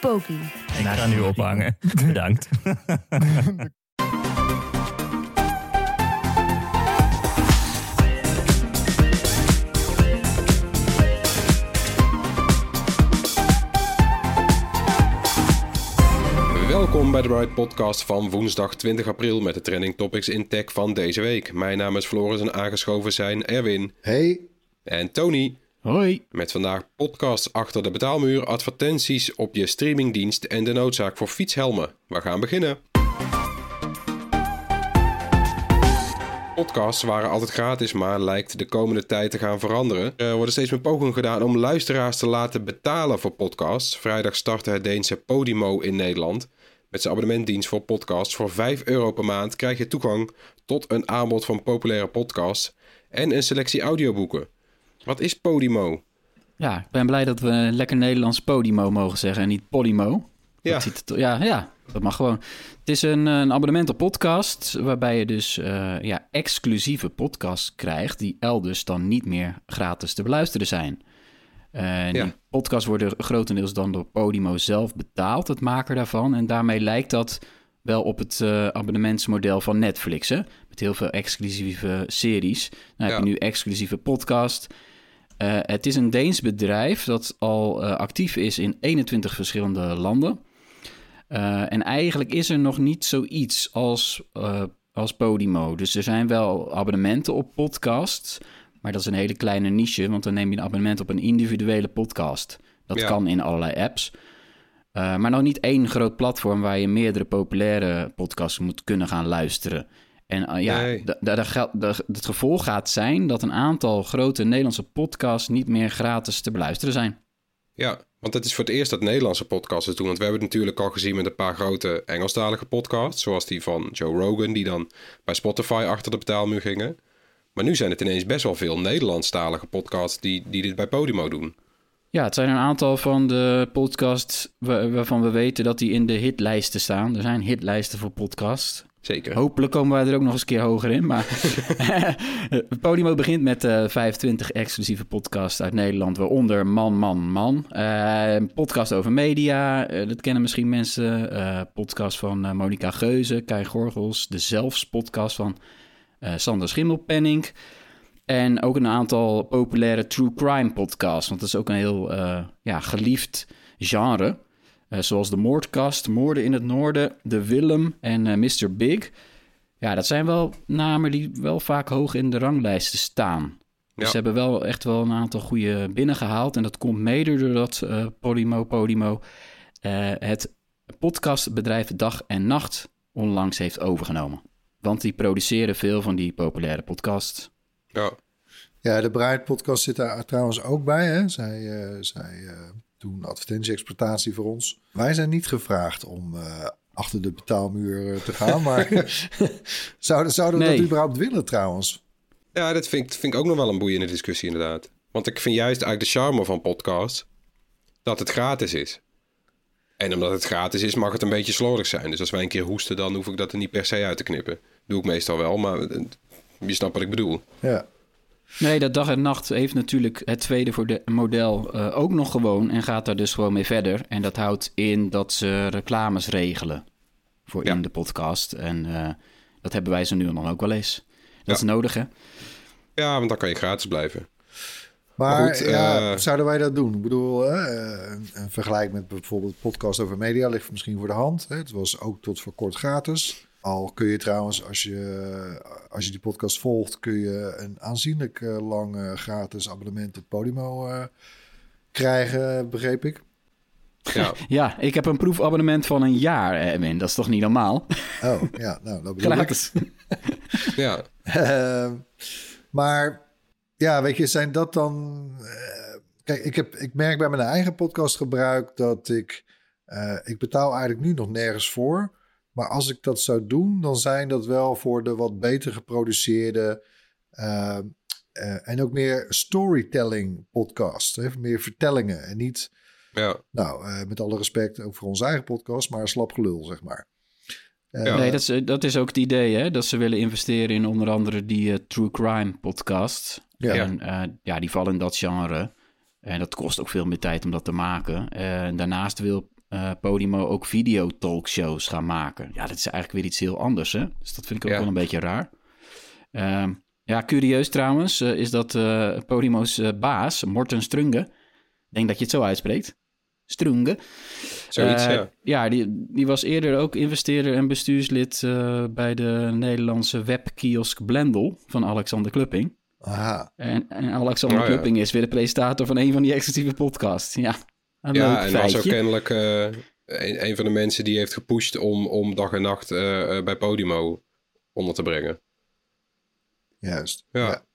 Poki. Ik ga nu ophangen. Bedankt. Welkom bij de Bright Podcast van woensdag 20 april met de trending topics in tech van deze week. Mijn naam is Floris en aangeschoven zijn Erwin Hey, en Tony. Hoi. Met vandaag podcasts achter de betaalmuur, advertenties op je streamingdienst en de noodzaak voor fietshelmen. We gaan beginnen. Podcasts waren altijd gratis, maar lijkt de komende tijd te gaan veranderen. Er worden steeds meer pogingen gedaan om luisteraars te laten betalen voor podcasts. Vrijdag startte het Deense Podimo in Nederland. Met zijn abonnementdienst voor podcasts voor 5 euro per maand krijg je toegang tot een aanbod van populaire podcasts en een selectie audioboeken. Wat is Podimo? Ja, ik ben blij dat we lekker Nederlands Podimo mogen zeggen en niet Podimo. Ja. Dat ziet ja, ja, dat mag gewoon. Het is een, een abonnement op podcast, waarbij je dus eh, ja, exclusieve podcasts krijgt, die elders dan niet meer gratis te beluisteren zijn. En Ja. Die podcasts worden grotendeels dan door Podimo zelf betaald, het maker daarvan. En daarmee lijkt dat wel op het eh, abonnementsmodel van Netflix, hè? met heel veel exclusieve series. Dan heb Ja. je nu exclusieve podcast. Eh, het is een Deens bedrijf dat al eh, actief is in 21 verschillende landen. Eh, en eigenlijk is er nog niet zoiets als, als Podimo. Dus er zijn wel abonnementen op podcasts. Maar dat is een hele kleine niche, want dan neem je een abonnement op een individuele podcast. Dat Ja. kan in allerlei apps. Maar nog niet één groot platform waar je meerdere populaire podcasts moet kunnen gaan luisteren. En eh, ja, Nee. het gevolg gaat zijn dat een aantal grote Nederlandse podcasts niet meer gratis te beluisteren zijn. Ja, want het is voor het eerst dat Nederlandse podcasts het doen. Want we hebben het natuurlijk al gezien met een paar grote Engelstalige podcasts. Zoals die van Joe Rogan, die dan bij Spotify achter de betaalmuur gingen. Maar nu zijn het ineens best wel veel Nederlandstalige podcasts die, die dit bij Podimo doen. Ja, het zijn een aantal van de podcasts wa- waarvan we weten dat die in de hitlijsten staan. Er zijn hitlijsten voor podcasts. Zeker. Hopelijk komen wij er ook nog eens een keer hoger in. Maar Podimo begint met eh 25 exclusieve podcasts uit Nederland, waaronder Man, Man, Man. Eh, een podcast over media, eh, dat kennen misschien mensen. Eh podcast van eh, Monica Geuze, Kai Gorgels. De Zelfs podcast van eh, Sander Schimmelpenning. En ook een aantal populaire true crime podcasts. Want dat is ook een heel eh, ja, geliefd genre. Eh, zoals de Moordkast, Moorden in het Noorden, De Willem en eh, Mr. Big. Ja, dat zijn wel namen die wel vaak hoog in de ranglijsten staan. Dus Ja. ze hebben wel echt wel een aantal goede binnengehaald. En dat komt mede doordat eh Podimo Podimo eh, het podcastbedrijf Dag en Nacht onlangs heeft overgenomen. Want die produceren veel van die populaire podcasts. Ja, ja, de Bright Podcast zit daar trouwens ook bij. Hè? Zij, eh, zij eh, doen advertentie-exploitatie voor ons. Wij zijn niet gevraagd om eh, achter de betaalmuur eh, te gaan, maar zouden, zouden we Nee. dat überhaupt willen trouwens? ja dat vind, ik- vind ik ook nog wel een boeiende discussie inderdaad. Want ik vind juist eigenlijk de charme van podcasts dat het gratis is. En omdat het gratis is, mag het een beetje slordig zijn. Dus als wij een keer hoesten, dan hoef ik dat er niet per se uit te knippen. Doe ik meestal wel, maar eh, je snapt wat ik bedoel. Ja, Nee, dat dag en nacht heeft natuurlijk het tweede voor de model eh, ook nog gewoon en gaat daar dus gewoon mee verder. En dat houdt in dat ze reclames regelen voor Ja. in de podcast. En eh, dat hebben wij zo nu en dan ook wel eens. Dat Ja. is nodig, hè? Ja, want dan kan je gratis blijven. maar, Maar goed, ja, eh, zouden wij dat doen? Ik bedoel, eh, een vergelijk met bijvoorbeeld podcast over media ligt misschien voor de hand. Hè? Het was ook tot voor kort gratis. Al kun je trouwens, als je, als je die podcast volgt, kun je een aanzienlijk eh, lang eh, gratis abonnement op Podimo eh, krijgen, begreep ik. Ja, Ja, ik heb een proefabonnement van een jaar, Edwin. Dat is toch niet normaal? Oh, ja, nou, dat bedoel ik. Ja. Ehm, maar ja, weet je, zijn dat dan. eh, kijk, ik, heb, ik merk bij mijn eigen podcastgebruik dat ik Eh, ik betaal eigenlijk nu nog nergens voor. Maar als ik dat zou doen, dan zijn dat wel voor de wat beter geproduceerde uh, uh, en ook meer storytelling podcasts. Hè? Meer vertellingen en niet, Ja. nou, uh, met alle respect ook voor onze eigen podcast, maar slap gelul, zeg maar. Uh, Ja. Nee, dat is, dat is ook het idee, hè? Dat ze willen investeren in onder andere die eh, True Crime podcast. Ja. En eh, ja, die vallen in dat genre. En dat kost ook veel meer tijd om dat te maken. En daarnaast wil eh, Podimo ook video-talkshows gaan maken. Ja, dat is eigenlijk weer iets heel anders, hè? Dus dat vind ik ook Ja. wel een beetje raar. Ehm, ja, curieus trouwens eh, is dat eh, Podimo's eh, baas, Morten Strunge... Ik denk dat je het zo uitspreekt. Strunge. Zoiets, ja. Ja, die, die was eerder ook investeerder en bestuurslid eh, bij de Nederlandse webkiosk Blendel van Alexander Klupping. aha. En, en Alexander Oh, ja. Klupping is weer de presentator van een van die exclusieve podcasts. Ja, een Ja, leuk en was ook feitje. kennelijk eh, een, een van de mensen die heeft gepusht om, om dag en nacht eh, eh, bij Podimo onder te brengen. Juist. Ja.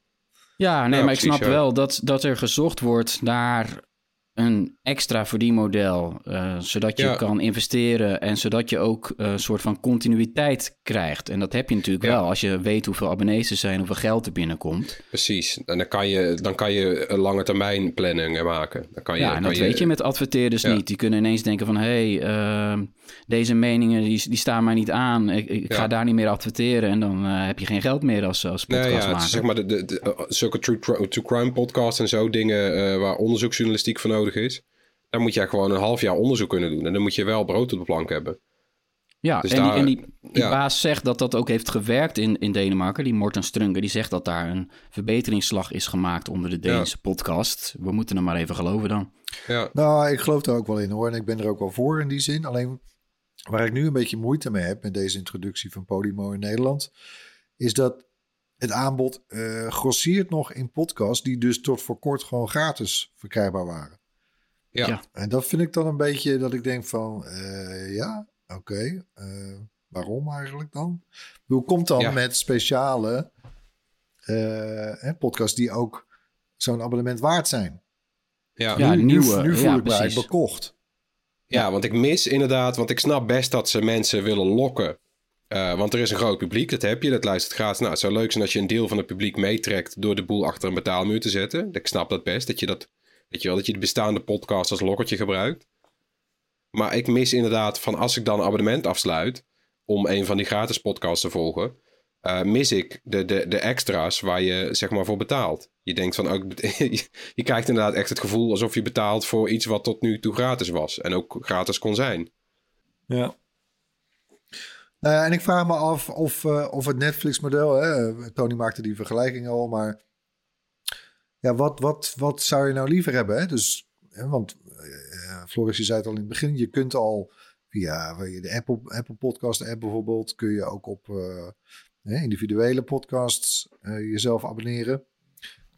Ja, nee, Ja, maar ik snap ja. wel dat, dat er gezocht wordt naar een extra verdienmodel, eh zodat je Ja. kan investeren en zodat je ook eh, een soort van continuïteit krijgt. En dat heb je natuurlijk Ja. wel als je weet hoeveel abonnees er zijn, hoeveel geld er binnenkomt. Precies. En dan kan je, dan kan je een lange termijn planningen maken. Dan kan je, Ja, en kan dat weet je met adverteerders Ja. niet. Die kunnen ineens denken van... hé, hey, ehm, deze meningen die, die staan mij niet aan. Ik, ga daar niet meer adverteren. En dan eh, heb je geen geld meer als, als Nee, podcast ja, zeg maar de, de, de- zulke true, true crime podcasts en zo dingen waar onderzoeksjournalistiek voor nodig is. Daar moet je gewoon een half jaar onderzoek kunnen doen. En dan moet je wel brood op de plank hebben. Ja, Dus en, die, en die, die ja. baas zegt dat dat ook heeft gewerkt in, in Denemarken. Die Morten Strunge, die zegt dat daar een verbeteringsslag is gemaakt onder de Deense podcast. We moeten hem maar even geloven dan. Ja, Nou, ik geloof daar ook wel in hoor. En ik ben er ook wel voor in die zin. Alleen waar ik nu een beetje moeite mee heb met deze introductie van Podimo in Nederland, is dat het aanbod eh grossiert nog in podcasts die dus tot voor kort gewoon gratis verkrijgbaar waren. Ja. Ja. En dat vind ik dan een beetje dat ik denk van, eh, ja, oké, eh, waarom eigenlijk dan? Hoe komt dan Ja. met speciale eh, hè, podcasts die ook zo'n abonnement waard zijn? ja. Ja, nu, nu- nieuwe, nu, voel ja, ik mij precies. bekocht. Ja, want ik mis inderdaad, want ik snap best dat ze mensen willen lokken. Eh, want er is een groot publiek, dat heb je, dat luistert gratis. Nou, het zou leuk zijn als je een deel van het publiek meetrekt door de boel achter een betaalmuur te zetten. Ik snap dat best, dat je dat, weet je wel, dat je de bestaande podcast als lokkertje gebruikt. Maar ik mis inderdaad van als ik dan een abonnement afsluit om een van die gratis podcasts te volgen, eh, mis ik de, de, de extra's waar je zeg maar voor betaalt. Je denkt van, oh, ik bet- je krijgt inderdaad echt het gevoel alsof je betaalt voor iets wat tot nu toe gratis was. En ook gratis kon zijn. Ja. Nou ja, en ik vraag me af of, eh, of het Netflix-model, Tony maakte die vergelijking al, maar ja, wat, wat, wat zou je nou liever hebben? Hè? Dus, hè, want eh, Floris, je zei het al in het begin, je kunt al via de Apple, Apple Podcast app bijvoorbeeld, kun je ook op eh, individuele podcasts eh, jezelf abonneren.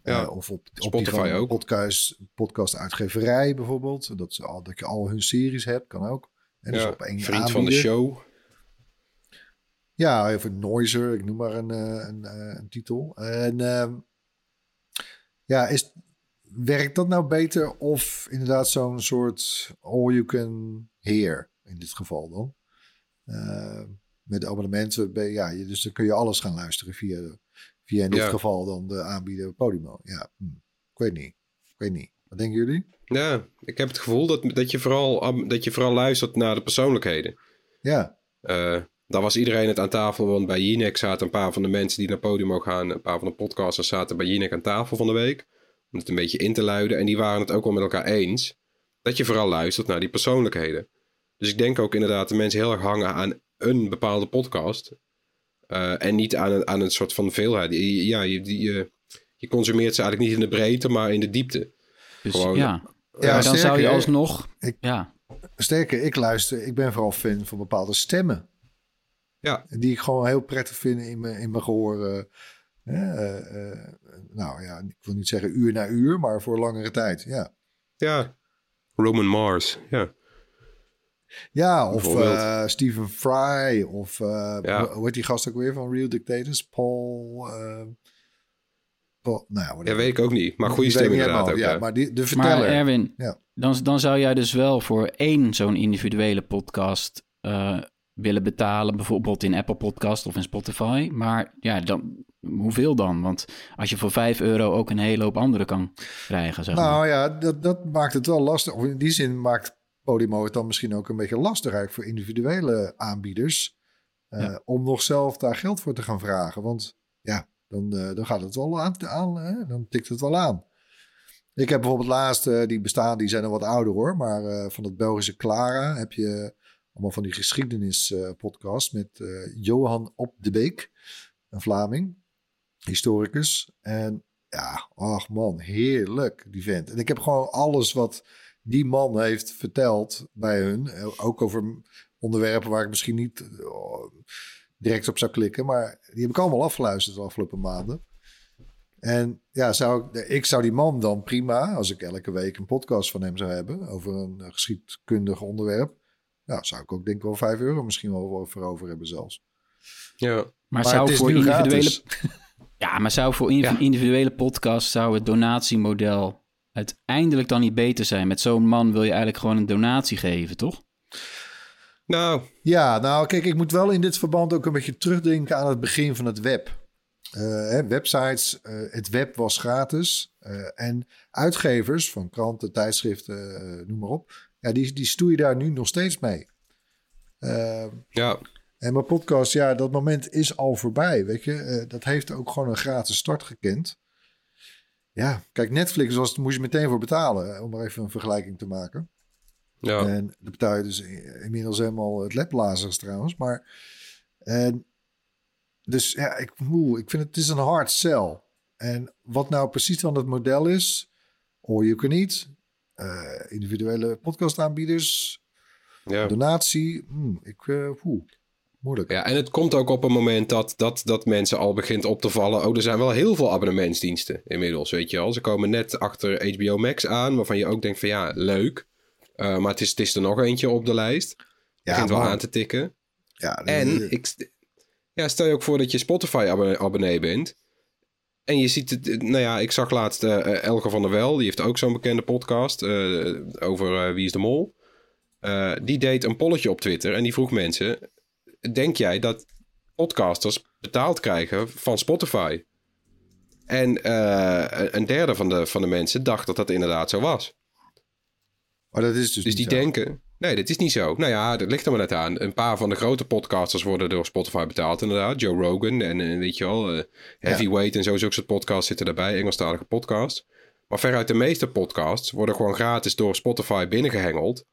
Ja, Eh, of op, op die Spotify ook. Podcast, podcast uitgeverij bijvoorbeeld. Dat, ze al, dat je al hun series hebt, kan ook. En dus Ja, op één vriend van de show. Ja, even Noiser, ik noem maar een, eh, een, eh, een titel. En ehm, ja, is, werkt dat nou beter of inderdaad zo'n soort all you can hear in dit geval dan? Eh, met abonnementen, ja, dus dan kun je alles gaan luisteren via, via in dit Ja. geval dan de aanbieder Podimo. Ja, hm, ik weet niet. Ik weet niet. Wat denken jullie? Ja, ik heb het gevoel dat, dat, je vooral, dat je vooral luistert naar de persoonlijkheden. Ja, Eh daar was iedereen het aan tafel, want bij Jinek zaten een paar van de mensen die naar Podimo gaan, een paar van de podcasters zaten bij Jinek aan tafel van de week. Om het een beetje in te luiden. En die waren het ook wel met elkaar eens. Dat je vooral luistert naar die persoonlijkheden. Dus ik denk ook inderdaad dat mensen heel erg hangen aan een bepaalde podcast. eh, en niet aan een, aan een soort van veelheid. Je- Ja, je, die, je, je consumeert ze eigenlijk niet in de breedte, maar in de diepte. Dus Gewoon- ja, ja dan zou je alsnog... Ik- Ja, Sterker, ik luister, ik ben vooral fan van bepaalde stemmen. Ja. Die ik gewoon heel prettig vind in mijn, in mijn gehoor. eh, eh, nou ja, ik wil niet zeggen uur na uur, maar voor langere tijd. Ja, Ja, Roman Mars. Ja, ja of eh, Stephen Fry. Of eh, Ja. hoe- hoe heet die gast ook weer van Real Dictators? Paul. Po- nou, Ja, weet ik ook niet. Maar goede stem inderdaad ook. Ja, ja. maar die, de Maar verteller. Erwin, Ja. dan, dan zou jij dus wel voor één zo'n individuele podcast eh, willen betalen. Bijvoorbeeld in Apple Podcast of in Spotify. Maar ja, dan, hoeveel dan? Want als je voor 5 euro ook een hele hoop andere kan krijgen, zeg maar. Nou ja, dat, dat maakt het wel lastig. Of in die zin maakt Podimo het dan misschien ook een beetje lastig eigenlijk voor individuele aanbieders. eh, Ja. Om nog zelf daar geld voor te gaan vragen. Want ja, dan, eh, dan gaat het wel aan, aan hè? dan tikt het wel aan. Ik heb bijvoorbeeld laatst, eh, die bestaan, die zijn al wat ouder hoor. Maar van het Belgische Clara heb je allemaal van die geschiedenispodcasts met eh, Johan Op de Beek, een Vlaming, historicus. En ja, ach man, heerlijk die vent. En ik heb gewoon alles wat die man heeft verteld bij hun, eh, ook over onderwerpen waar ik misschien niet eh, direct op zou klikken, maar die heb ik allemaal afgeluisterd de afgelopen maanden. En ja, zou ik, zou die man dan prima, als ik elke week een podcast van hem zou hebben over een eh, geschiedkundig onderwerp, ja, zou ik ook denk ik wel 5 euro misschien wel voor over hebben zelfs. Ja. maar, Maar zou het is voor nu individuele... gratis. Ja, maar zou voor in- Ja. individuele podcast zou het donatiemodel uiteindelijk dan niet beter zijn? Met zo'n man wil je eigenlijk gewoon een donatie geven, toch? Nou, Ja, nou kijk, ik moet wel in dit verband ook een beetje terugdenken aan het begin van het web. Eh, hè, websites, eh, het web was gratis. eh, en uitgevers van kranten, tijdschriften, eh, noem maar op. Ja, die, die stoeien daar nu nog steeds mee. Eh, ja. en mijn podcast, ja, dat moment is al voorbij, weet je. Eh, dat heeft ook gewoon een gratis start gekend. Ja, kijk, Netflix was, moest je meteen voor betalen, eh, om maar even een vergelijking te maken. Ja. En dan betaal je dus inmiddels helemaal het ledblazers trouwens. Maar, en, dus ja, ik, oeh, ik vind het, het is een hard sell. En wat nou precies dan het model is, you can eat, eh, individuele podcastaanbieders, ja. donatie, hmm, ik, eh, oeh, moeilijk. Ja, en het komt ook op een moment dat, dat, dat mensen al begint op te vallen. Oh, er zijn wel heel veel abonnementsdiensten inmiddels, weet je wel. Ze komen net achter HBO Max aan, waarvan je ook denkt van ja, leuk. Uh, maar het is, het is er nog eentje op de lijst. Ja, begint wel aan te tikken. Ja, En ik, ja, stel je ook voor dat je Spotify-abonnee bent. En je ziet het, nou ja, ik zag laatst eh, Elke van der Wel, die heeft ook zo'n bekende podcast eh, over eh, Wie is de Mol. Eh, die deed een polletje op Twitter en die vroeg mensen: Denk jij dat podcasters betaald krijgen van Spotify? En eh, een derde van de, van de mensen dacht dat dat inderdaad zo was. maar dat is dus, Dus die zo. denken, nee, dit is niet zo. Nou ja, dat ligt er maar net aan. Een paar van de grote podcasters worden door Spotify betaald, inderdaad. Joe Rogan en, en weet je wel, eh, Heavyweight en zo, zulke soort podcasts zitten daarbij, Engelstalige podcasts. Maar veruit de meeste podcasts worden gewoon gratis door Spotify binnengehengeld.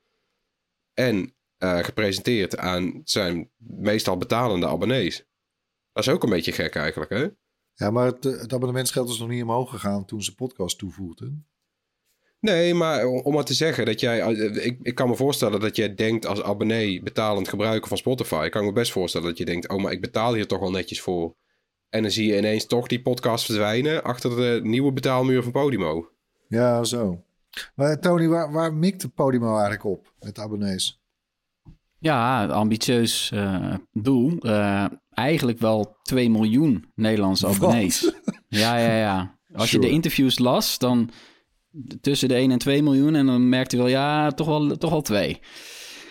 En eh, gepresenteerd aan zijn meestal betalende abonnees. Dat is ook een beetje gek eigenlijk, hè? Ja, maar het, eh, het abonnementsgeld is nog niet omhoog gegaan toen ze podcast toevoegden. Nee, maar om maar te zeggen dat jij. eh, Ik, ik kan me voorstellen dat jij denkt als abonnee betalend gebruiker van Spotify. Ik kan me best voorstellen dat je denkt: oh, maar ik betaal hier toch wel netjes voor. En dan zie je ineens toch die podcast verdwijnen achter de nieuwe betaalmuur van Podimo. Ja, zo. Maar Tony, waar, waar mikte Podimo eigenlijk op met abonnees? Ja, ambitieus eh, doel. Eh, eigenlijk wel 2 miljoen Nederlandse Wat? abonnees. Ja, ja, ja. Als je de interviews las, dan tussen de 1 en 2 miljoen. En dan merkte je wel, ja, toch wel, toch wel 2.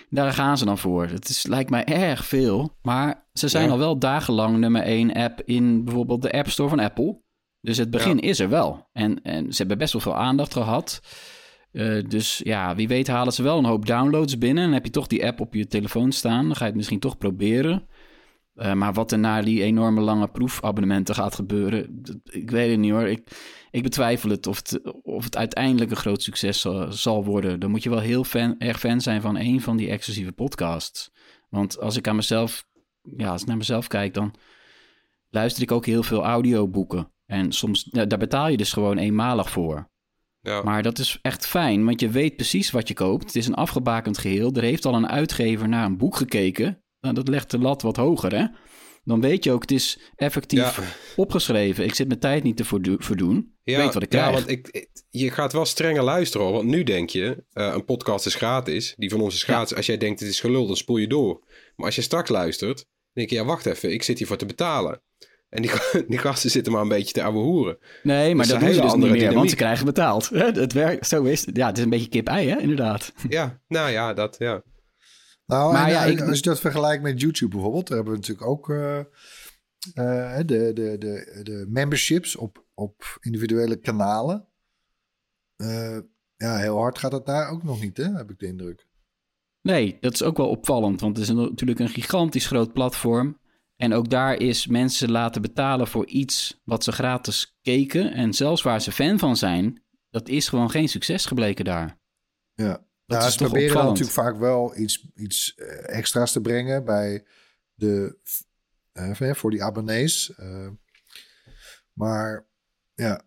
Daar gaan ze dan voor. Het is, lijkt mij erg veel. Maar ze zijn Ja. al wel dagenlang nummer 1 app in bijvoorbeeld de App Store van Apple. Dus het begin is er wel. En, en ze hebben best wel veel aandacht gehad. Eh, dus ja, wie weet halen ze wel een hoop downloads binnen. En heb je toch die app op je telefoon staan. Dan ga je het misschien toch proberen. Eh, maar wat er na die enorme lange proefabonnementen gaat gebeuren, ik weet het niet hoor. Ik, ik betwijfel het of, het of het uiteindelijk een groot succes zal, zal worden. Dan moet je wel heel fan, erg fan zijn van een van die exclusieve podcasts. Want als ik aan mezelf, ja, als ik naar mezelf kijk, dan luister ik ook heel veel audioboeken. En soms, daar betaal je dus gewoon eenmalig voor. Ja. Maar dat is echt fijn, want je weet precies wat je koopt. Het is een afgebakend geheel. Er heeft al een uitgever naar een boek gekeken. Nou, dat legt de lat wat hoger, hè? Dan weet je ook, het is effectief Ja. opgeschreven. Ik zit mijn tijd niet te verdo- verdoen. Ik Ja, weet wat ik ja, krijg. want ik, ik- je gaat wel strenger luisteren hoor. Want nu denk je, eh, een podcast is gratis. Die van ons is gratis. Als jij denkt het is gelul, dan spoel je door. Maar als je straks luistert, denk je, ja wacht even, ik zit hier voor te betalen. En die, die gasten zitten maar een beetje te ouwe hoeren. Nee, maar Dus dat doen ze dus niet andere meer, want dynamiek. ze krijgen betaald. Het werkt, zo is het. Ja, het is een beetje kip-ei, hè, inderdaad. Ja, nou ja, dat, ja. Nou, Maar en, ja, eh, ik- als je dat vergelijkt met YouTube bijvoorbeeld, daar hebben we natuurlijk ook eh, eh, de, de, de, de memberships op, op individuele kanalen. Ja, heel hard gaat het daar ook nog niet, hè? heb ik de indruk. Nee, dat is ook wel opvallend, want het is natuurlijk een gigantisch groot platform. En ook daar is mensen laten betalen voor iets wat ze gratis keken. En zelfs waar ze fan van zijn, dat is gewoon geen succes gebleken daar. Ja. Dat nou, is ze toch proberen dan opvallend. natuurlijk vaak wel iets, iets eh, extra's te brengen bij de, eh, voor die abonnees. Eh, maar ja.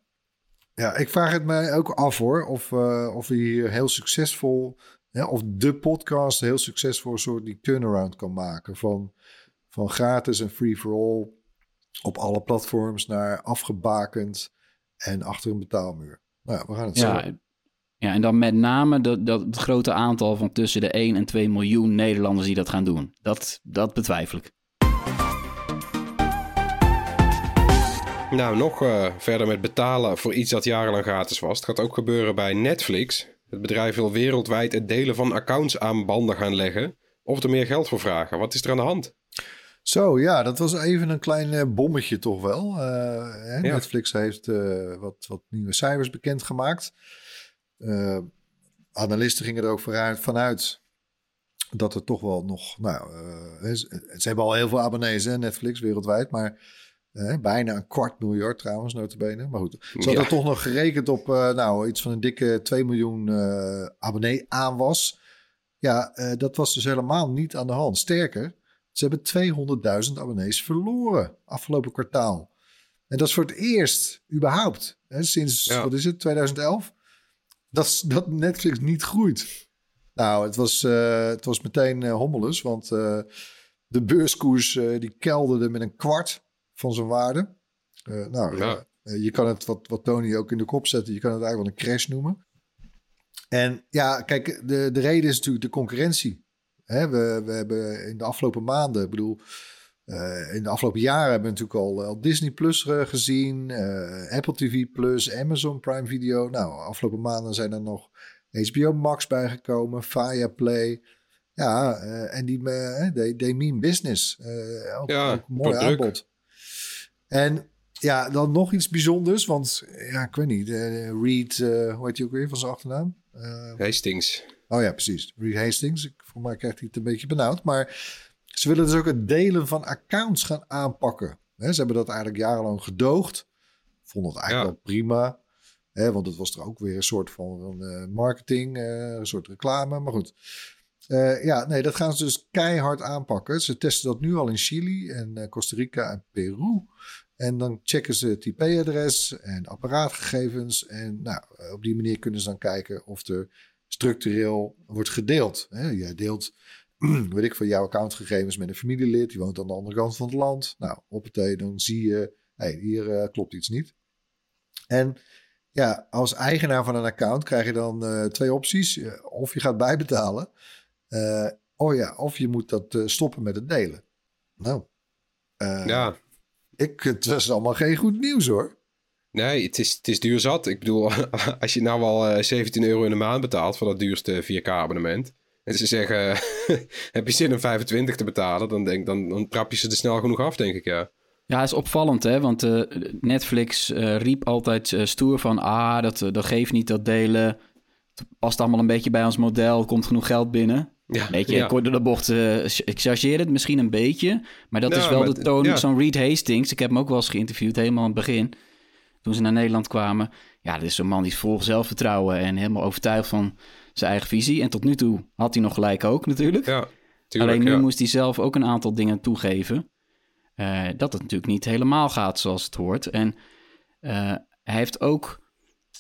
ja, ik vraag het mij ook af hoor. Of, eh, of we hier heel succesvol, ja, of de podcast heel succesvol een soort die turnaround kan maken. Van, van gratis en free for all op alle platforms naar afgebakend en achter een betaalmuur. Nou, ja, we gaan het Ja, zien. Ja, en dan met name dat, dat, het grote aantal van tussen de 1 en 2 miljoen Nederlanders die dat gaan doen. Dat, dat betwijfel ik. Nou, nog eh, verder met betalen voor iets dat jarenlang gratis was. Het gaat ook gebeuren bij Netflix. Het bedrijf wil wereldwijd het delen van accounts aan banden gaan leggen. Of er meer geld voor vragen. Wat is er aan de hand? Zo, ja, dat was even een klein eh, bommetje toch wel. Eh, hè, Netflix heeft eh, wat, wat nieuwe cijfers bekendgemaakt. Eh analisten gingen er ook vooruit, vanuit dat er toch wel nog... Nou, eh, ze, ze hebben al heel veel abonnees, hè, Netflix wereldwijd, maar... eh, bijna een kwart miljard trouwens, notabene. Maar goed, ze hadden Ja. toch nog gerekend op eh, nou, iets van een dikke 2 miljoen eh abonnee aanwas. Ja, eh, dat was dus helemaal niet aan de hand. Sterker, ze hebben 200.000 abonnees verloren afgelopen kwartaal. En dat is voor het eerst überhaupt hè, sinds, Ja. wat is het, 2011, dat, dat Netflix niet groeit. Nou, het was, eh, het was meteen eh, hommeles, want eh, de beurskoers die kelderde met een kwart van zijn waarde. Nou, Ja. je kan het, wat, wat Tony ook in de kop zette, je kan het eigenlijk wel een crash noemen. En ja, kijk, de, de reden is natuurlijk de concurrentie. Hè, we, we hebben in de afgelopen maanden, ik bedoel, in de afgelopen jaren hebben we natuurlijk al, al Disney Plus eh, gezien, eh, Apple TV Plus, Amazon Prime Video. Nou, afgelopen maanden zijn er nog HBO Max bijgekomen, Fire Play. Ja, eh, en die, eh, they, they mean business. Eh, ook, Ja, ook een mooi aanbod. En ja, dan nog iets bijzonders, want ja, ik weet niet, eh, Reed, eh, hoe heet hij ook weer van zijn achternaam? Eh, Hastings. Oh ja, precies. Reed Hastings. Ik, voor mij krijgt hij het een beetje benauwd. Maar ze willen dus ook het delen van accounts gaan aanpakken. Ze hebben dat eigenlijk jarenlang gedoogd. Vonden het eigenlijk Ja. wel prima. Want het was er ook weer een soort van eh, marketing, eh, een soort reclame. Maar goed. Eh, ja, nee, dat gaan ze dus keihard aanpakken. Ze testen dat nu al in Chili en Costa Rica en Peru. En dan checken ze het IP-adres en apparaatgegevens. En nou, op die manier kunnen ze dan kijken of er structureel wordt gedeeld. Jij deelt, weet ik van jouw accountgegevens met een familielid. Die woont aan de andere kant van het land. Nou, op het dan zie je, hey, hier eh, klopt iets niet. En ja, als eigenaar van een account krijg je dan eh, twee opties. Eh, Of je gaat bijbetalen. oh ja, of je moet dat stoppen met het delen. Nou, Ja, ik, het was allemaal geen goed nieuws hoor. nee, het is, het is duur zat. Ik bedoel, als je nou al eh, 17 euro in de maand betaalt voor dat duurste 4K-abonnement. En ze zeggen, heb je zin om 25 te betalen? Dan, denk, dan, dan trap je ze er snel genoeg af, denk ik, ja. Ja, is opvallend, hè? Want eh, Netflix eh, riep altijd eh, stoer van... ah, dat, dat geeft niet, dat delen. Het past allemaal een beetje bij ons model. Komt genoeg geld binnen. Ja, Weet je, ja. kort door de bocht, ik chargeer het misschien een beetje. Maar dat is wel maar de toon. Zo'n Reed Hastings, ik heb hem ook wel eens geïnterviewd, helemaal aan het begin. Toen ze naar Nederland kwamen. Ja, dat is zo'n man die vol zelfvertrouwen en helemaal overtuigd van zijn eigen visie. En tot nu toe had hij nog gelijk ook natuurlijk. Ja, tuurlijk, Alleen nu ja. moest hij zelf ook een aantal dingen toegeven. eh, dat het natuurlijk niet helemaal gaat zoals het hoort. En eh, hij heeft ook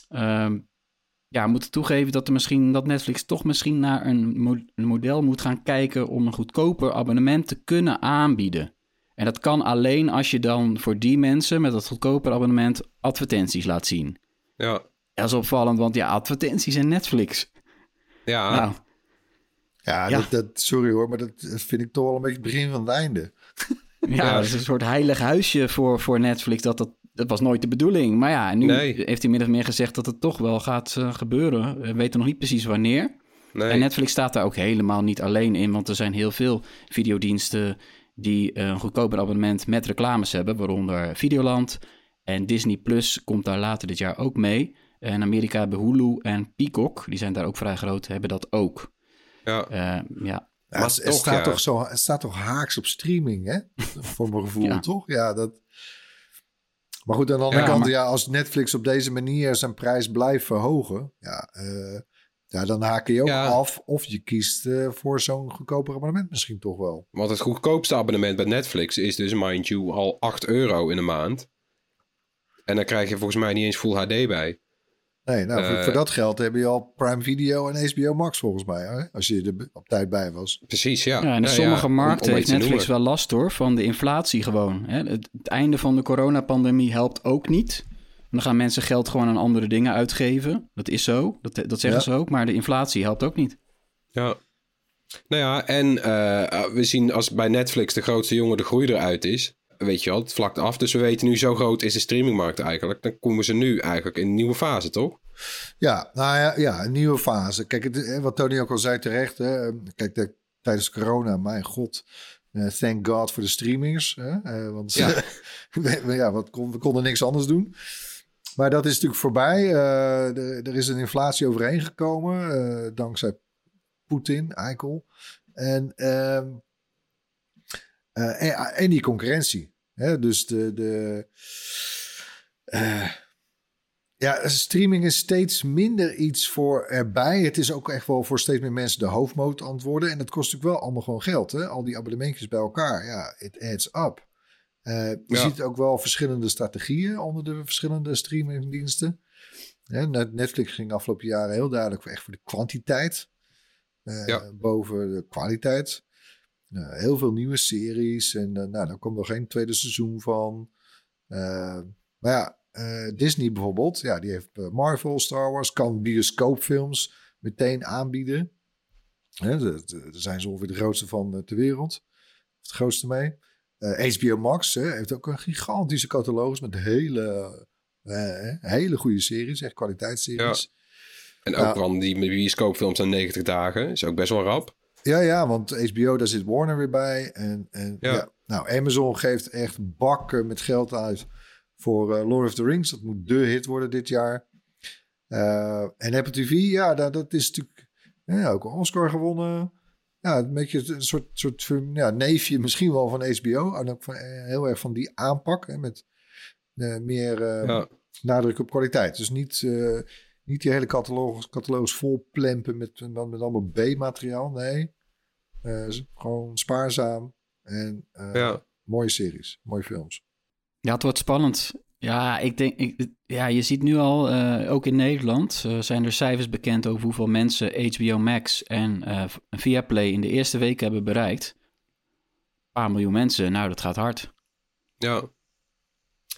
ehm, ja, moeten toegeven dat, er misschien, dat Netflix toch misschien naar een, mo- een model moet gaan kijken om een goedkoper abonnement te kunnen aanbieden. En dat kan alleen als je dan voor die mensen met dat goedkoper abonnement advertenties laat zien. Ja, Dat is opvallend, want ja, advertenties en Netflix. Ja. Nou, Ja, Ja. Dat, dat, sorry hoor, maar dat, vind ik toch wel een beetje het begin van het einde. Ja, dat is een soort heilig huisje voor, voor Netflix. Dat, dat, dat was nooit de bedoeling. Maar ja, nu Nee. heeft hij min of meer gezegd dat het toch wel gaat eh, gebeuren. We weten nog niet precies wanneer. Nee. En Netflix staat daar ook helemaal niet alleen in. Want er zijn heel veel videodiensten die eh, een goedkoper abonnement met reclames hebben. Waaronder Videoland. En Disney Plus komt daar later dit jaar ook mee. En Amerika hebben Hulu en Peacock. Die zijn daar ook vrij groot. Hebben dat ook. Ja. Eh, ja, Ja, Maar het, staat ja. toch zo, het staat toch haaks op streaming, hè? Voor mijn gevoel, Ja. toch? Ja, dat... Maar goed, aan de andere Ja, kant, maar- ja, als Netflix op deze manier zijn prijs blijft verhogen... Ja, eh, ja dan haak je ook Ja. af of je kiest eh, voor zo'n goedkoper abonnement misschien toch wel. Want het goedkoopste abonnement bij Netflix is dus, mind you, al 8 euro in de maand. En dan krijg je volgens mij niet eens Full HD bij. Nee, nou, voor, Eh. voor dat geld heb je al Prime Video en HBO Max volgens mij, hè? Als je er op tijd bij was. Precies, ja. Ja, en in sommige om- om markten heeft Netflix wel last hoor van de inflatie gewoon. Hè? Het, het einde van de coronapandemie helpt ook niet. En dan gaan mensen geld gewoon aan andere dingen uitgeven. Dat is zo, dat, dat zeggen Ja. ze ook. Maar de inflatie helpt ook niet. Ja. Nou ja, en eh, we zien als bij Netflix de grootste jongen de groei eruit is. Weet je wel, het vlakt af. Dus we weten nu, zo groot is de streamingmarkt eigenlijk. Dan komen ze nu eigenlijk in een nieuwe fase, toch? Ja, nou ja, ja, een nieuwe fase. Kijk, het, eh, wat Tony ook al zei terecht. Hè, kijk, de, tijdens corona, mijn god. eh, thank God voor de streamers. Hè, eh, want Ja. we, ja, wat kon, we konden niks anders doen. Maar dat is natuurlijk voorbij. Er, er is een inflatie overheen gekomen. eh, dankzij Poetin, Eikel. En, eh, en, en die concurrentie. Hè, dus de... de eh, ja, streaming is steeds minder iets voor erbij. Het is ook echt wel voor steeds meer mensen de hoofdmoot antwoorden. En dat kost natuurlijk wel allemaal gewoon geld. Hè? Al die abonnementjes bij elkaar. Ja, it adds up. Eh, je Ja. ziet ook wel verschillende strategieën onder de verschillende streamingdiensten. Netflix ging afgelopen jaren heel duidelijk voor echt voor de kwantiteit. Ja. Boven de kwaliteit. Eh, heel veel nieuwe series. En eh, nou, daar komt nog geen tweede seizoen van. Eh, maar ja, eh, Disney bijvoorbeeld, ja, die heeft Marvel, Star Wars, kan bioscoopfilms meteen aanbieden. Hè, de- de- daar zijn ze ongeveer de grootste van ter wereld. Het grootste mee. HBO Max hè, heeft ook een gigantische catalogus met hele, hele goede series, echt kwaliteitsseries. En ook van die bioscoopfilms aan 90 dagen. Is ook best wel rap. Ja, ja, want HBO, daar zit Warner weer bij. En, en ja. Ja. nou, Amazon geeft echt bakken met geld uit voor eh, Lord of the Rings. Dat moet de hit worden dit jaar. Eh, en Apple TV, ja, dat, dat is natuurlijk ja, ook een Oscar gewonnen. Ja, een beetje een soort, soort ja, neefje misschien wel van HBO. En ook van, eh, heel erg van die aanpak. Hè, met meer eh, Ja. nadruk op kwaliteit. Dus niet, niet die hele catalogus, catalogus vol plempen met, met, met allemaal B-materiaal. Nee, gewoon spaarzaam en eh, Ja. mooie series, mooie films. Ja, het wordt spannend. Ja, ik denk, ik, ja, je ziet nu al, eh, ook in Nederland, eh, zijn er cijfers bekend over hoeveel mensen HBO Max en eh Viaplay in de eerste week hebben bereikt. Een paar miljoen mensen, nou, dat gaat hard. Ja.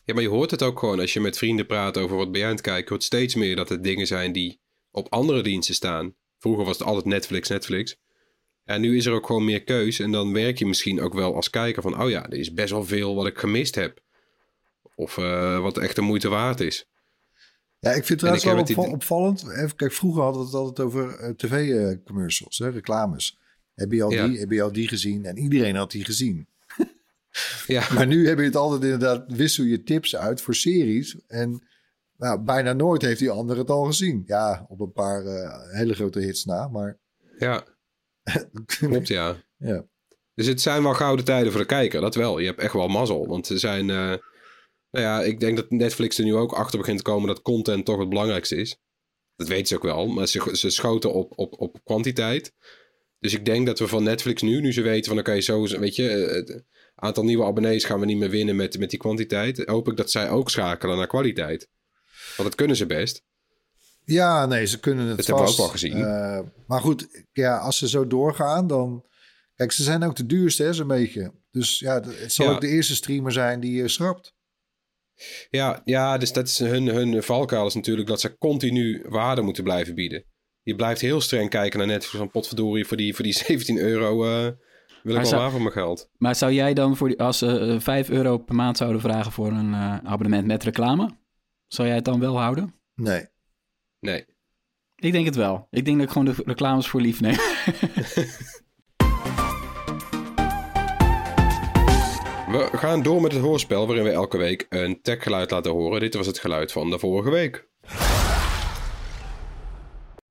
Ja, maar je hoort het ook gewoon als je met vrienden praat over wat ben jij aan het kijken. Je hoort steeds meer dat het dingen zijn die op andere diensten staan. Vroeger was het altijd Netflix, Netflix. Ja, nu is er ook gewoon meer keus. En dan werk je misschien ook wel als kijker van... oh ja, er is best wel veel wat ik gemist heb. Of eh, wat echt de moeite waard is. Ja, ik vind het trouwens wel opvallend. Even, kijk, vroeger hadden we het altijd over tv-commercials, reclames. Heb je, al Ja. die, heb je al die gezien? En iedereen had die gezien. Ja, Maar nu heb je het altijd inderdaad, wissel je tips uit voor series. En nou, bijna nooit heeft die ander het al gezien. Ja, op een paar eh, hele grote hits na, maar... ja klopt ja. ja. Dus het zijn wel gouden tijden voor de kijker, dat wel. Je hebt echt wel mazzel. Want er zijn... eh, nou ja, ik denk dat Netflix er nu ook achter begint te komen... dat content toch het belangrijkste is. Dat weten ze ook wel. Maar ze, ze schoten op, op, op kwantiteit. Dus ik denk dat we van Netflix nu, nu ze weten van... oké, zo, weet je... eh, Het aantal nieuwe abonnees gaan we niet meer winnen met, met die kwantiteit. Hoop ik dat zij ook schakelen naar kwaliteit. Want dat kunnen ze best. Ja, nee, ze kunnen het Dat hebben we vast. ook wel gezien. Eh, maar goed, ja, als ze zo doorgaan, dan... Kijk, ze zijn ook de duurste, hè, zo'n beetje. Dus ja, het zal Ja. ook de eerste streamer zijn die je schrapt. Ja, ja dus dat is hun, hun valkuil is natuurlijk dat ze continu waarde moeten blijven bieden. Je blijft heel streng kijken naar Netflix van potverdorie voor die, voor die 17 euro. eh, Wil Maar ik wel waar voor mijn geld. Maar zou jij dan, voor die, als ze eh, 5 euro per maand zouden vragen voor een eh, abonnement met reclame, zou jij het dan wel houden? Nee. Nee. Ik denk het wel. Ik denk dat ik gewoon de reclames voor lief neem. We gaan door met het hoorspel waarin we elke week een techgeluid laten horen. Dit was het geluid van de vorige week.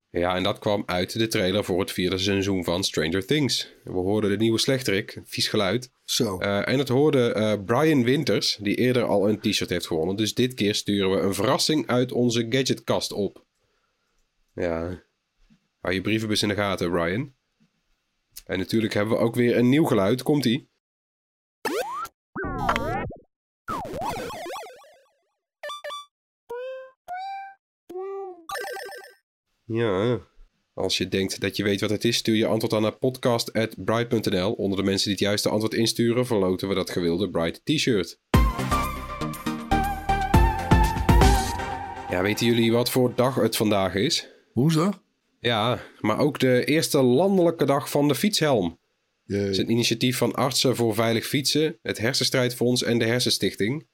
Ja, en dat kwam uit de trailer voor het vierde seizoen van Stranger Things. We hoorden de nieuwe slechterik, vies geluid. Zo. Eh, en het hoorde eh, Brian Winters, die eerder al een t-shirt heeft gewonnen. Dus dit keer sturen we een verrassing uit onze gadgetkast op. Ja, hou je brievenbus in de gaten, Brian. En natuurlijk hebben we ook weer een nieuw geluid. Komt-ie. Ja, als je denkt dat je weet wat het is, stuur je antwoord aan naar podcast.bright.nl. Onder de mensen die het juiste antwoord insturen, verloten we dat gewilde Bright t-shirt. Ja, weten jullie wat voor dag het vandaag is? Hoezo? Ja, maar ook de eerste landelijke dag van de fietshelm. Het is een initiatief van Artsen voor Veilig Fietsen, het Hersenstrijdfonds en de Hersenstichting.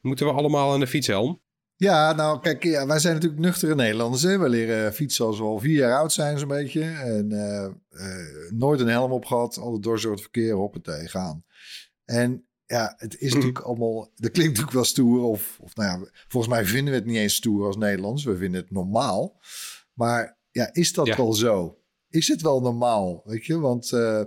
Moeten we allemaal aan de fietshelm? Ja, nou kijk, ja, wij zijn natuurlijk nuchtere Nederlanders. Hè? We leren fietsen als we al vier jaar oud zijn zo'n beetje. En eh, eh, nooit een helm op gehad. Altijd door soort verkeer hoppatee gaan. En ja, het is natuurlijk allemaal... Dat klinkt natuurlijk wel stoer. Of, of nou ja, volgens mij vinden we het niet eens stoer als Nederlands. We vinden het normaal. Maar ja, is dat Ja. wel zo? Is het wel normaal? Weet je, want... eh,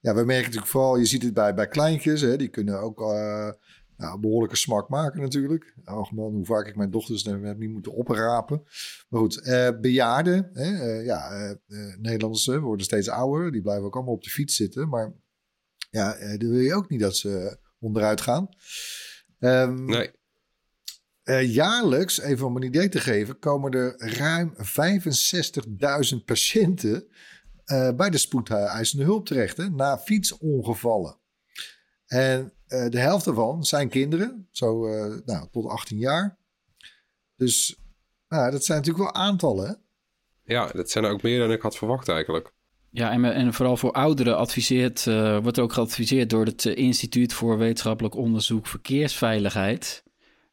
ja, we merken natuurlijk vooral, je ziet het bij, bij kleintjes, hè, die kunnen ook eh, nou, behoorlijke smak maken natuurlijk. Ach man, hoe vaak ik mijn dochters heb niet moeten oprapen. Maar goed, eh, bejaarden, hè, ja, Nederlanders hè, worden steeds ouder, die blijven ook allemaal op de fiets zitten. Maar ja, dan wil je ook niet dat ze onderuit gaan. Ehm, Nee. Eh, jaarlijks, even om een idee te geven, komen er ruim 65.000 patiënten eh, bij de spoedeisende hulp terecht, hè, na fietsongevallen. En eh, de helft daarvan zijn kinderen, zo eh, nou, tot 18 jaar. Dus nou, dat zijn natuurlijk wel aantallen. Hè? Ja, dat zijn er ook meer dan ik had verwacht eigenlijk. Ja, en, en vooral voor ouderen adviseert, eh, wordt er ook geadviseerd door het Instituut voor Wetenschappelijk Onderzoek Verkeersveiligheid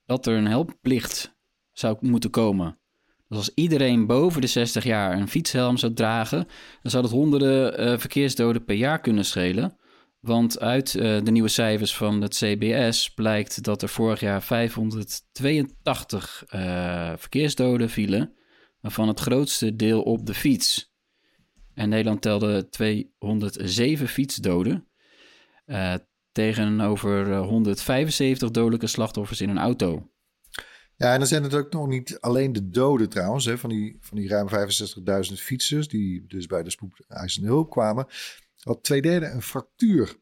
dat er een helpplicht zou moeten komen. Dus als iedereen boven de 60 jaar een fietshelm zou dragen, dan zou dat honderden eh, verkeersdoden per jaar kunnen schelen. Want uit eh, de nieuwe cijfers van het CBS blijkt dat er vorig jaar 582 eh, verkeersdoden vielen, waarvan het grootste deel op de fiets. En Nederland telde 207 fietsdoden. Eh, tegenover eh, 175 dodelijke slachtoffers in een auto. Ja, en dan zijn het ook nog niet alleen de doden trouwens, hè, van, die, van die ruim 65.000 fietsers die dus bij de spoedeisende hulp kwamen. Had twee derde een fractuur.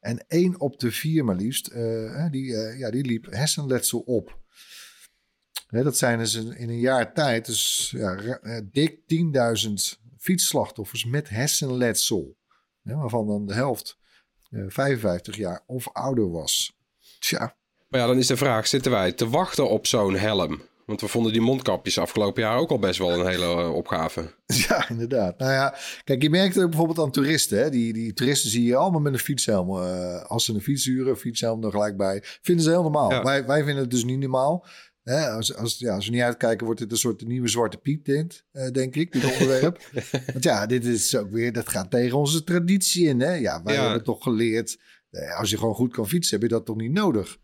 En één op de vier maar liefst, eh, die, eh, ja, die liep hersenletsel op. Hè, dat zijn dus in, een jaar tijd, dus ja, eh, dik 10.000 fietsslachtoffers met hersenletsel. Hè, waarvan dan de helft eh, 55 jaar of ouder was. Tja, Maar ja, dan is de vraag, zitten wij te wachten op zo'n helm? Want we vonden die mondkapjes afgelopen jaar ook al best wel een hele eh, opgave. Ja, inderdaad. Nou ja, kijk, je merkt ook bijvoorbeeld aan toeristen. Hè? Die, die toeristen zie je allemaal met een fietshelm. eh, als ze een fiets huren, fietshelm er gelijk bij. Vinden ze heel normaal. Ja. Wij, wij vinden het dus niet normaal. Hè? Als, als, ja, als we niet uitkijken, wordt dit een soort nieuwe zwarte piep tint, eh, denk ik, dit onderwerp. Want ja, dit is ook weer, dat gaat tegen onze traditie in. Hè? Ja, wij Ja. hebben toch geleerd, eh, als je gewoon goed kan fietsen, heb je dat toch niet nodig.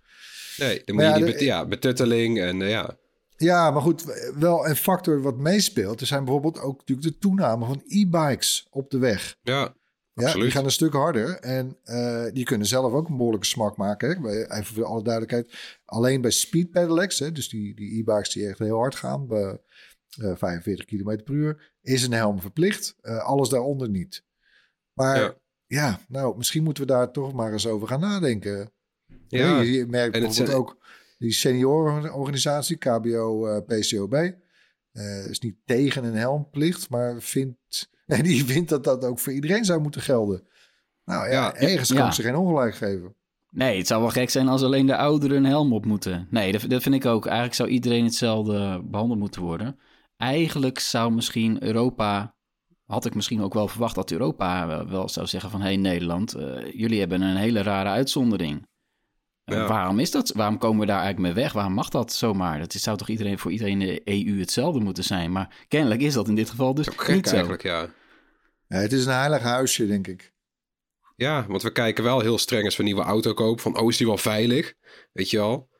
Nee, dan Maar moet ja, je die de- bet- ja, betutteling en eh, ja. Ja, maar goed, wel een factor wat meespeelt. Er zijn bijvoorbeeld ook natuurlijk de toename van e-bikes op de weg. Ja, Ja, Absoluut. die gaan een stuk harder en eh, die kunnen zelf ook een behoorlijke smak maken. Hè? Bij- Even voor alle duidelijkheid. Alleen bij speed pedelecs, hè, dus die, die e-bikes die echt heel hard gaan, bij eh, 45 km per uur, is een helm verplicht. Eh, alles daaronder niet. Maar Ja. ja. nou, misschien moeten we daar toch maar eens over gaan nadenken. Ja, je, je merkt en bijvoorbeeld zijn- ook die seniorenorganisatie, KBO, eh, PCOB, eh, is niet tegen een helmplicht, maar vindt, en die vindt dat dat ook voor iedereen zou moeten gelden. Nou ja, Ja, ergens kan ja. ik ze geen ongelijk geven. Nee, het zou wel gek zijn als alleen de ouderen een helm op moeten. Nee, dat, dat vind ik ook. Eigenlijk zou iedereen hetzelfde behandeld moeten worden. Eigenlijk zou misschien Europa had ik misschien ook wel verwacht dat Europa wel, zou zeggen van... hé hey, Nederland, eh, jullie hebben een hele rare uitzondering. Eh, waarom is dat? Waarom komen we daar eigenlijk mee weg? Waarom mag dat zomaar? Dat is, zou toch iedereen voor iedereen in de EU hetzelfde moeten zijn? Maar kennelijk is dat in dit geval dus Ook gek niet zo. eigenlijk, ja. Ja, het is een heilig huisje, denk ik. Ja, want we kijken wel heel streng als we een nieuwe auto kopen. Van, oh, is die wel veilig? Weet je wel?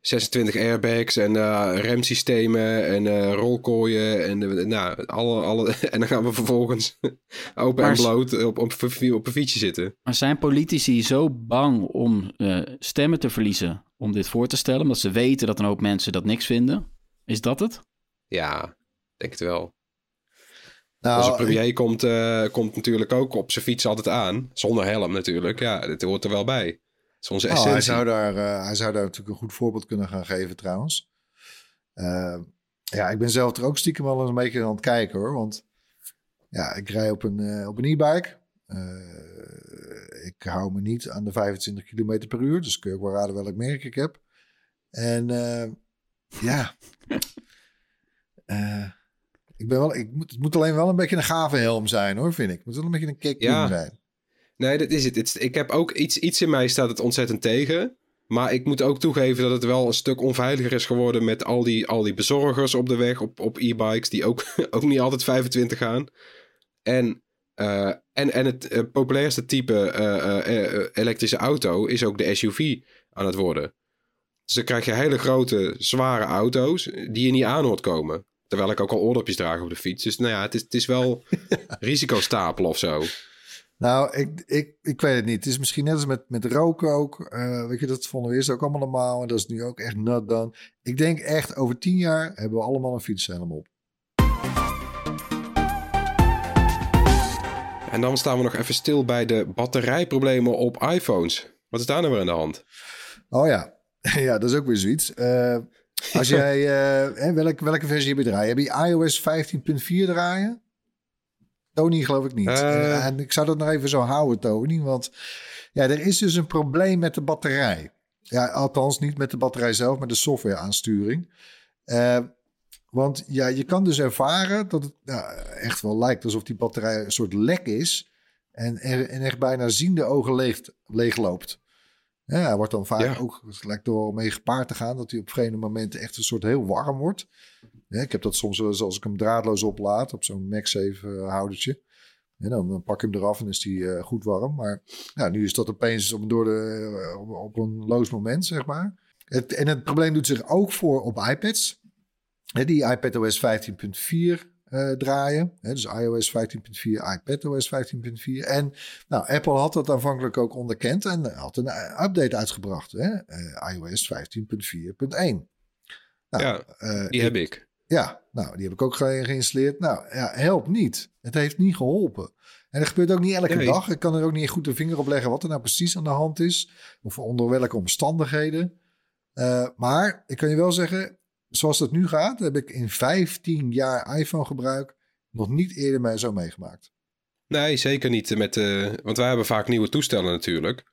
26 airbags en eh, remsystemen en eh rolkooien. En, eh, nou, alle, alle, en dan gaan we vervolgens open Maar en bloot op, op, op een fietsje zitten. Maar zijn politici zo bang om eh, stemmen te verliezen om dit voor te stellen? Omdat ze weten dat een hoop mensen dat niks vinden? Is dat het? Ja, denk het wel. Nou, Onze premier komt, eh, komt natuurlijk ook op zijn fiets altijd aan. Zonder helm natuurlijk. Ja, dit hoort er wel bij. Het is onze Nou, hij, essentie. zou daar, eh, hij zou daar natuurlijk een goed voorbeeld kunnen gaan geven trouwens. Eh, ja, ik ben zelf er ook stiekem wel eens een beetje aan het kijken hoor. Want ja, ik rij op een, op een e-bike. Ik hou me niet aan de 25 km per uur. Dus kun je ook wel raden welk merk ik heb. En ja. Ik ben wel, ik moet, het moet alleen wel een beetje een gave helm zijn hoor, vind ik. Het moet wel een beetje een kick Ja. zijn. Nee, dat is het. Ik heb ook iets, iets in mij staat het ontzettend tegen. Maar ik moet ook toegeven dat het wel een stuk onveiliger is geworden met al die, al die bezorgers op de weg op, op e-bikes, die ook, ook niet altijd 25 gaan. En, eh, en, en het eh, populairste type eh, elektrische auto is ook de SUV aan het worden. Dus dan krijg je hele grote, zware auto's die je niet aan hoort komen. Terwijl ik ook al oordopjes draag op de fiets. Dus nou ja, het is, het is wel risicostapel of zo. Nou, ik, ik, ik weet het niet. Het is misschien net als met, met roken ook. Eh, weet je, dat vonden we eerst ook allemaal normaal. En dat is nu ook echt not done. Ik denk echt, over tien jaar hebben we allemaal een fietshelm op. En dan staan we nog even stil bij de batterijproblemen op iPhones. Wat is daar nou weer aan de hand? Oh ja, ja dat is ook weer zoiets. Eh, als jij, welk, welke versie heb je draaien? Heb je iOS 15.4 draaien? Tony geloof ik niet. Eh. En, en ik zou dat nog even zo houden, Tony. Want ja, er is dus een probleem met de batterij. Ja, althans niet met de batterij zelf, maar de software aansturing. Eh, want ja, je kan dus ervaren dat het nou, echt wel lijkt alsof die batterij een soort lek is. En, en echt bijna ziende ogen leeg, leegloopt. Ja, hij wordt dan vaak Ja. ook, het lijkt wel mee gepaard te gaan, dat hij op vreemde momenten echt een soort heel warm wordt. Ja, ik heb dat soms wel eens als ik hem draadloos oplaad op zo'n MagSafe eh, houdertje. En dan, dan pak ik hem eraf en is die eh, goed warm. Maar ja, nu is dat opeens op, door de, eh, op, op een loos moment, zeg maar. Het, en het probleem doet zich ook voor op iPads. Hè, die iPadOS 15.4 eh, draaien. Hè, dus iOS 15.4, iPadOS 15.4. En nou, Apple had dat aanvankelijk ook onderkend en had een eh, update uitgebracht. Hè? eh, iOS 15.4.1. Nou, Ja, Die heb ik. ja, nou, die heb ik ook ge- geïnstalleerd. Nou, ja, helpt niet. Het heeft niet geholpen. En dat gebeurt ook niet elke Nee. dag. Ik kan er ook niet goed de vinger op leggen wat er nou precies aan de hand is. Of onder welke omstandigheden. Maar ik kan je wel zeggen, zoals het nu gaat, heb ik in 15 jaar iPhone gebruik nog niet eerder mij zo meegemaakt. Nee, zeker niet. Met, eh, want wij hebben vaak nieuwe toestellen natuurlijk.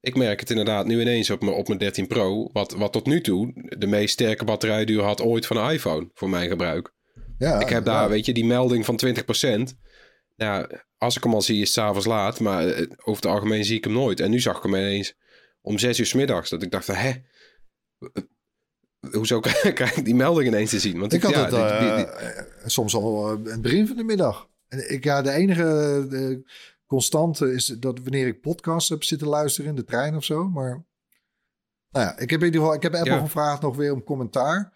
Ik merk het inderdaad nu ineens op mijn, op mijn 13 Pro. Wat, wat tot nu toe de meest sterke batterijduur had ooit van een iPhone voor mijn gebruik. Ja, ik heb daar, ja. weet je, die melding van 20%. Nou, als ik hem al zie is het s'avonds laat. Maar eh, over het algemeen zie ik hem nooit. En nu zag ik hem ineens om 6 uur 's middags. Dat ik dacht hè? Hoezo krijg ik die melding ineens te zien? Want Ik had ja, het die- die- eh, die- eh, soms al eh, het begin van de middag. En ik, ja, de enige eh, constante is dat wanneer ik podcasts heb zitten luisteren in de trein of zo. Maar nou ja, ik heb in ieder geval, ik heb Apple Ja. gevraagd nog weer om commentaar.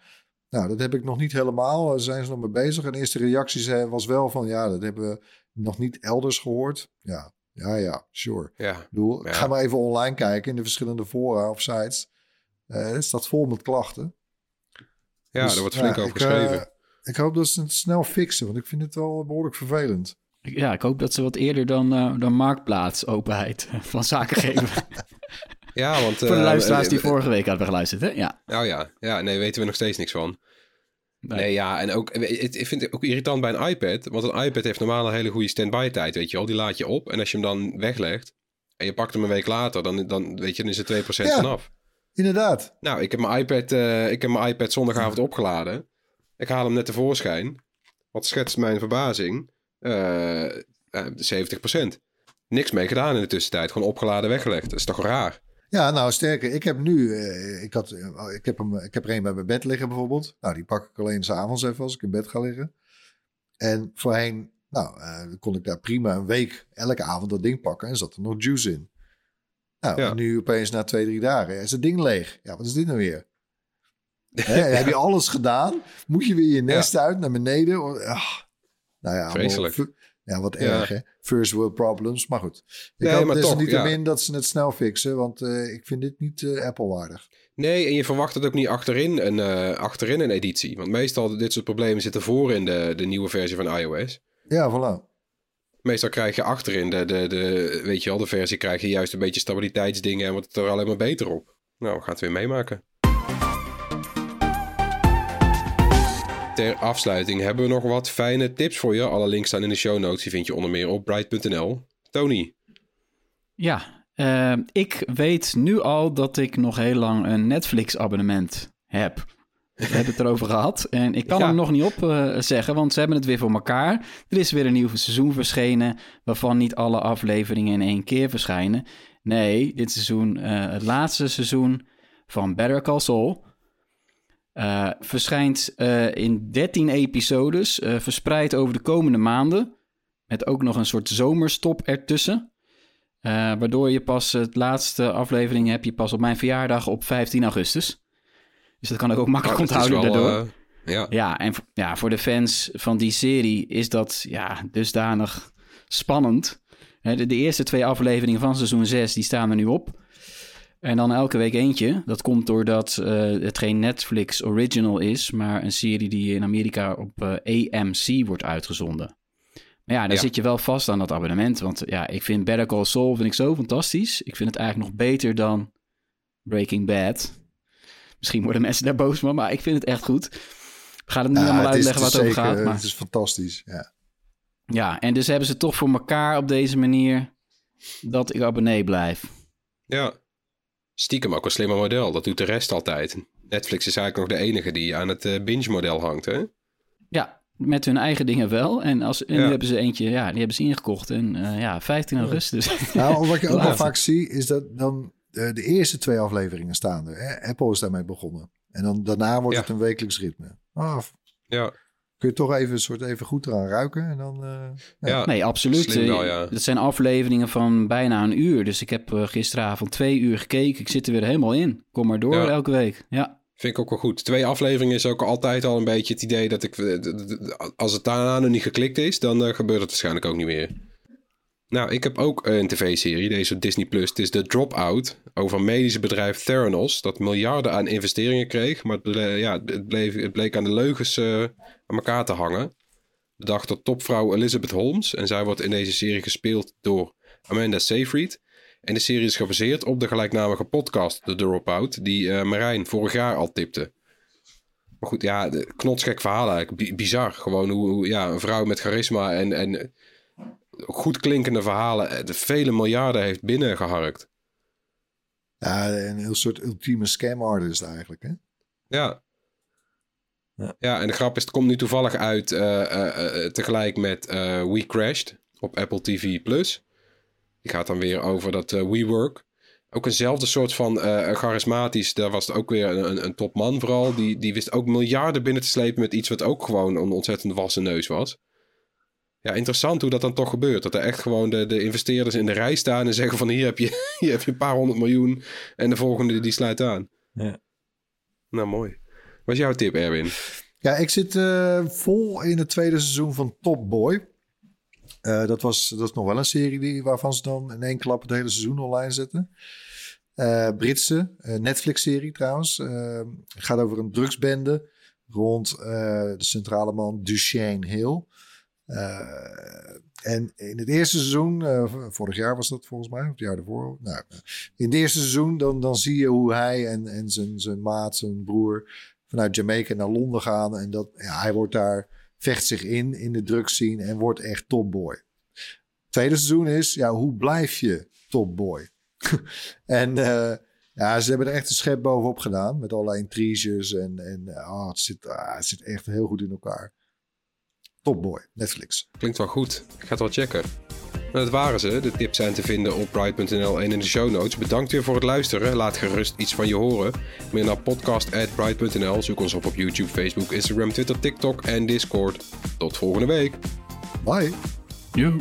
Nou, dat heb ik nog niet helemaal. Daar zijn ze nog mee bezig. En de eerste reacties eh, was wel van, ja, dat hebben we nog niet elders gehoord. Ja, ja, ja, sure. ja. Ik bedoel, Ja. ga maar even online kijken in de verschillende fora of sites. Eh het staat vol met klachten. Ja, Dus, daar wordt flink ja, over ik, eh, geschreven. ik hoop dat ze het snel fixen, want ik vind het wel behoorlijk vervelend. Ja, ik hoop dat ze wat eerder dan, eh, dan marktplaats openheid van zaken geven. ja, want... Voor de eh, luisteraars die eh, vorige week hadden geluisterd, hè? Ja. Oh ja, ja, nee, weten we nog steeds niks van. Nee. Nee, ja, en ook, ik vind het ook irritant bij een iPad, want een iPad heeft normaal een hele goede standby tijd, weet je wel. Die laat je op en als je hem dan weglegt en je pakt hem een week later, dan, dan weet je, dan is er 2% Ja. vanaf. Inderdaad. Nou, ik heb mijn iPad, eh, ik heb mijn iPad zondagavond opgeladen. Ik haal hem net tevoorschijn. Wat schetst mijn verbazing? eh, eh, 70%. Niks mee gedaan in de tussentijd. Gewoon opgeladen, weggelegd. Dat is toch raar? Ja, nou sterker. Ik heb nu, eh, ik, had, eh, ik, heb hem, ik heb er een bij mijn bed liggen bijvoorbeeld. Nou, die pak ik alleen s'avonds even als ik in bed ga liggen. En voorheen, nou, eh, kon ik daar prima een week elke avond dat ding pakken en zat er nog juice in. Nou, Ja. nu opeens na twee, drie dagen is het ding leeg. Ja, wat is dit nou weer? Hè, Heb je alles gedaan? Moet je weer je nest uit naar beneden? Ah, nou ja, Vreselijk. allemaal- Ja, wat erg hè. First world problems, maar goed. Ik Nee, hoop maar toch, niet min dat ze het snel fixen, want eh, ik vind dit niet eh, Apple-waardig. Nee, en je verwacht het ook niet achterin een, eh, achterin een editie. Want meestal dit soort problemen zitten voor in de, de nieuwe versie van iOS. Ja, voilà. Meestal krijg je achterin de, de, de, weet je wel, de versie krijg je juist een beetje stabiliteitsdingen en wordt het er alleen maar beter op. Nou, we gaan het weer meemaken. Ter afsluiting hebben we nog wat fijne tips voor je. Alle links staan in de show notes. Die vind je onder meer op bright.nl. Tony, Ja, eh, ik weet nu al dat ik nog heel lang een Netflix-abonnement heb. We hebben het erover gehad. En ik kan Ja. hem nog niet op eh, zeggen, want ze hebben het weer voor elkaar. Er is weer een nieuw seizoen verschenen, waarvan niet alle afleveringen in één keer verschijnen. Nee, dit seizoen, eh, het laatste seizoen van Better Call Saul, eh, verschijnt in 13 episodes, verspreid over de komende maanden. Met ook nog een soort zomerstop ertussen. Waardoor je pas het laatste aflevering heb je pas op mijn verjaardag op 15 augustus. Dus dat kan ik ook makkelijk onthouden wel, daardoor. eh, ja. Ja, en ja, voor de fans van die serie is dat ja, dusdanig spannend. De, de eerste twee afleveringen van seizoen 6 die staan er nu op. En dan elke week eentje. Dat komt doordat eh, het geen Netflix original is, maar een serie die in Amerika op eh, AMC wordt uitgezonden. Maar ja, Ja. zit je wel vast aan dat abonnement. Want ja, ik vind Better Call Saul vind ik zo fantastisch. Ik vind het eigenlijk nog beter dan Breaking Bad. Misschien worden mensen daar boos van, maar ik vind het echt goed. We gaan het niet Ja, allemaal het uitleggen wat het over gaat. Maar... Het is fantastisch. Ja. Ja, en dus hebben ze toch voor elkaar op deze manier dat ik abonnee blijf. Ja. Stiekem ook een slimmer model. Dat doet de rest altijd. Netflix is eigenlijk nog de enige die aan het eh, binge-model hangt, hè? Ja, met hun eigen dingen wel. En, als, en Ja. nu hebben ze eentje, ja, die hebben ze ingekocht. En eh, ja, 15 augustus. Nou, wat je ook wel vaak ziet, is dat dan eh, de eerste twee afleveringen staan er. Hè? Apple is daarmee begonnen. En dan daarna wordt Ja. het een wekelijks ritme. Ah, Ja. kun je toch even een soort even goed eraan ruiken en dan... eh, Ja. Nee, absoluut. Wel, Eh, ja. Dat zijn afleveringen van bijna een uur. Dus ik heb eh, gisteravond twee uur gekeken. Ik zit er weer helemaal in. Kom maar door Ja. elke week. Ja. Vind ik ook wel goed. Twee afleveringen is ook altijd al een beetje het idee dat ik... Als het daarna nog niet geklikt is, dan gebeurt het waarschijnlijk ook niet meer. Nou, ik heb ook een tv-serie, deze Disney+. Plus. Het is The Dropout, over een medische bedrijf Theranos... dat miljarden aan investeringen kreeg... maar het, ja, het, bleef, het bleek aan de leugens eh, aan elkaar te hangen. Bedacht door topvrouw Elizabeth Holmes... en zij wordt in deze serie gespeeld door Amanda Seyfried... En de serie is gebaseerd op de gelijknamige podcast The Dropout... die eh, Marijn vorig jaar al tipte. Maar goed, ja, knotsgek verhaal eigenlijk. Bi- bizar. Gewoon hoe, hoe, ja, een vrouw met charisma en, en goed klinkende verhalen... eh, de vele miljarden heeft binnengeharkt. ja, een heel soort ultieme scam artist eigenlijk. Hè? Ja. Ja. Ja, en de grap is, het komt nu toevallig uit eh, eh, tegelijk met We Crashed op Apple TV+. Plus. Die gaat dan weer over dat WeWork. Ook eenzelfde soort van charismatisch. Daar was het ook weer een, een, een topman vooral. Die, die wist ook miljarden binnen te slepen met iets wat ook gewoon een ontzettend wassen neus was. Ja, interessant hoe dat dan toch gebeurt. Dat er echt gewoon de, de investeerders in de rij staan en zeggen van hier heb je, hier heb je een paar honderd miljoen. En de volgende die sluit aan. Ja. Nou, mooi. Wat is jouw tip, Erwin? Ja, ik zit eh, vol in het tweede seizoen van Top Boy. Eh, dat, was, dat is nog wel een serie die, waarvan ze dan in één klap het hele seizoen online zetten. Eh, Britse eh, Netflix-serie trouwens. Gaat over een drugsbende rond eh, de centrale man Duchesne Hill. Eh, en in het eerste seizoen, eh, vorig jaar was dat volgens mij, of het jaar ervoor. Nou, in het eerste seizoen dan, dan zie je hoe hij en, en zijn, zijn maat, zijn broer, vanuit Jamaica naar Londen gaan. En dat, ja, hij wordt daar, vecht zich in, in de drugsscene en wordt echt topboy. Tweede seizoen is, ja, hoe blijf je topboy? en eh, ja, ze hebben er echt een schep bovenop gedaan. Met allerlei intriges en, en ah, het, zit, ah, het zit echt heel goed in elkaar. Top Boy, Netflix. Klinkt wel goed. Ik ga het wel checken. Nou, dat waren ze. De tips zijn te vinden op Bright.nl en in de show notes. Bedankt weer voor het luisteren. Laat gerust iets van je horen. Mail naar podcast.bright.nl. Zoek ons op op YouTube, Facebook, Instagram, Twitter, TikTok en Discord. Tot volgende week. Bye. Joe.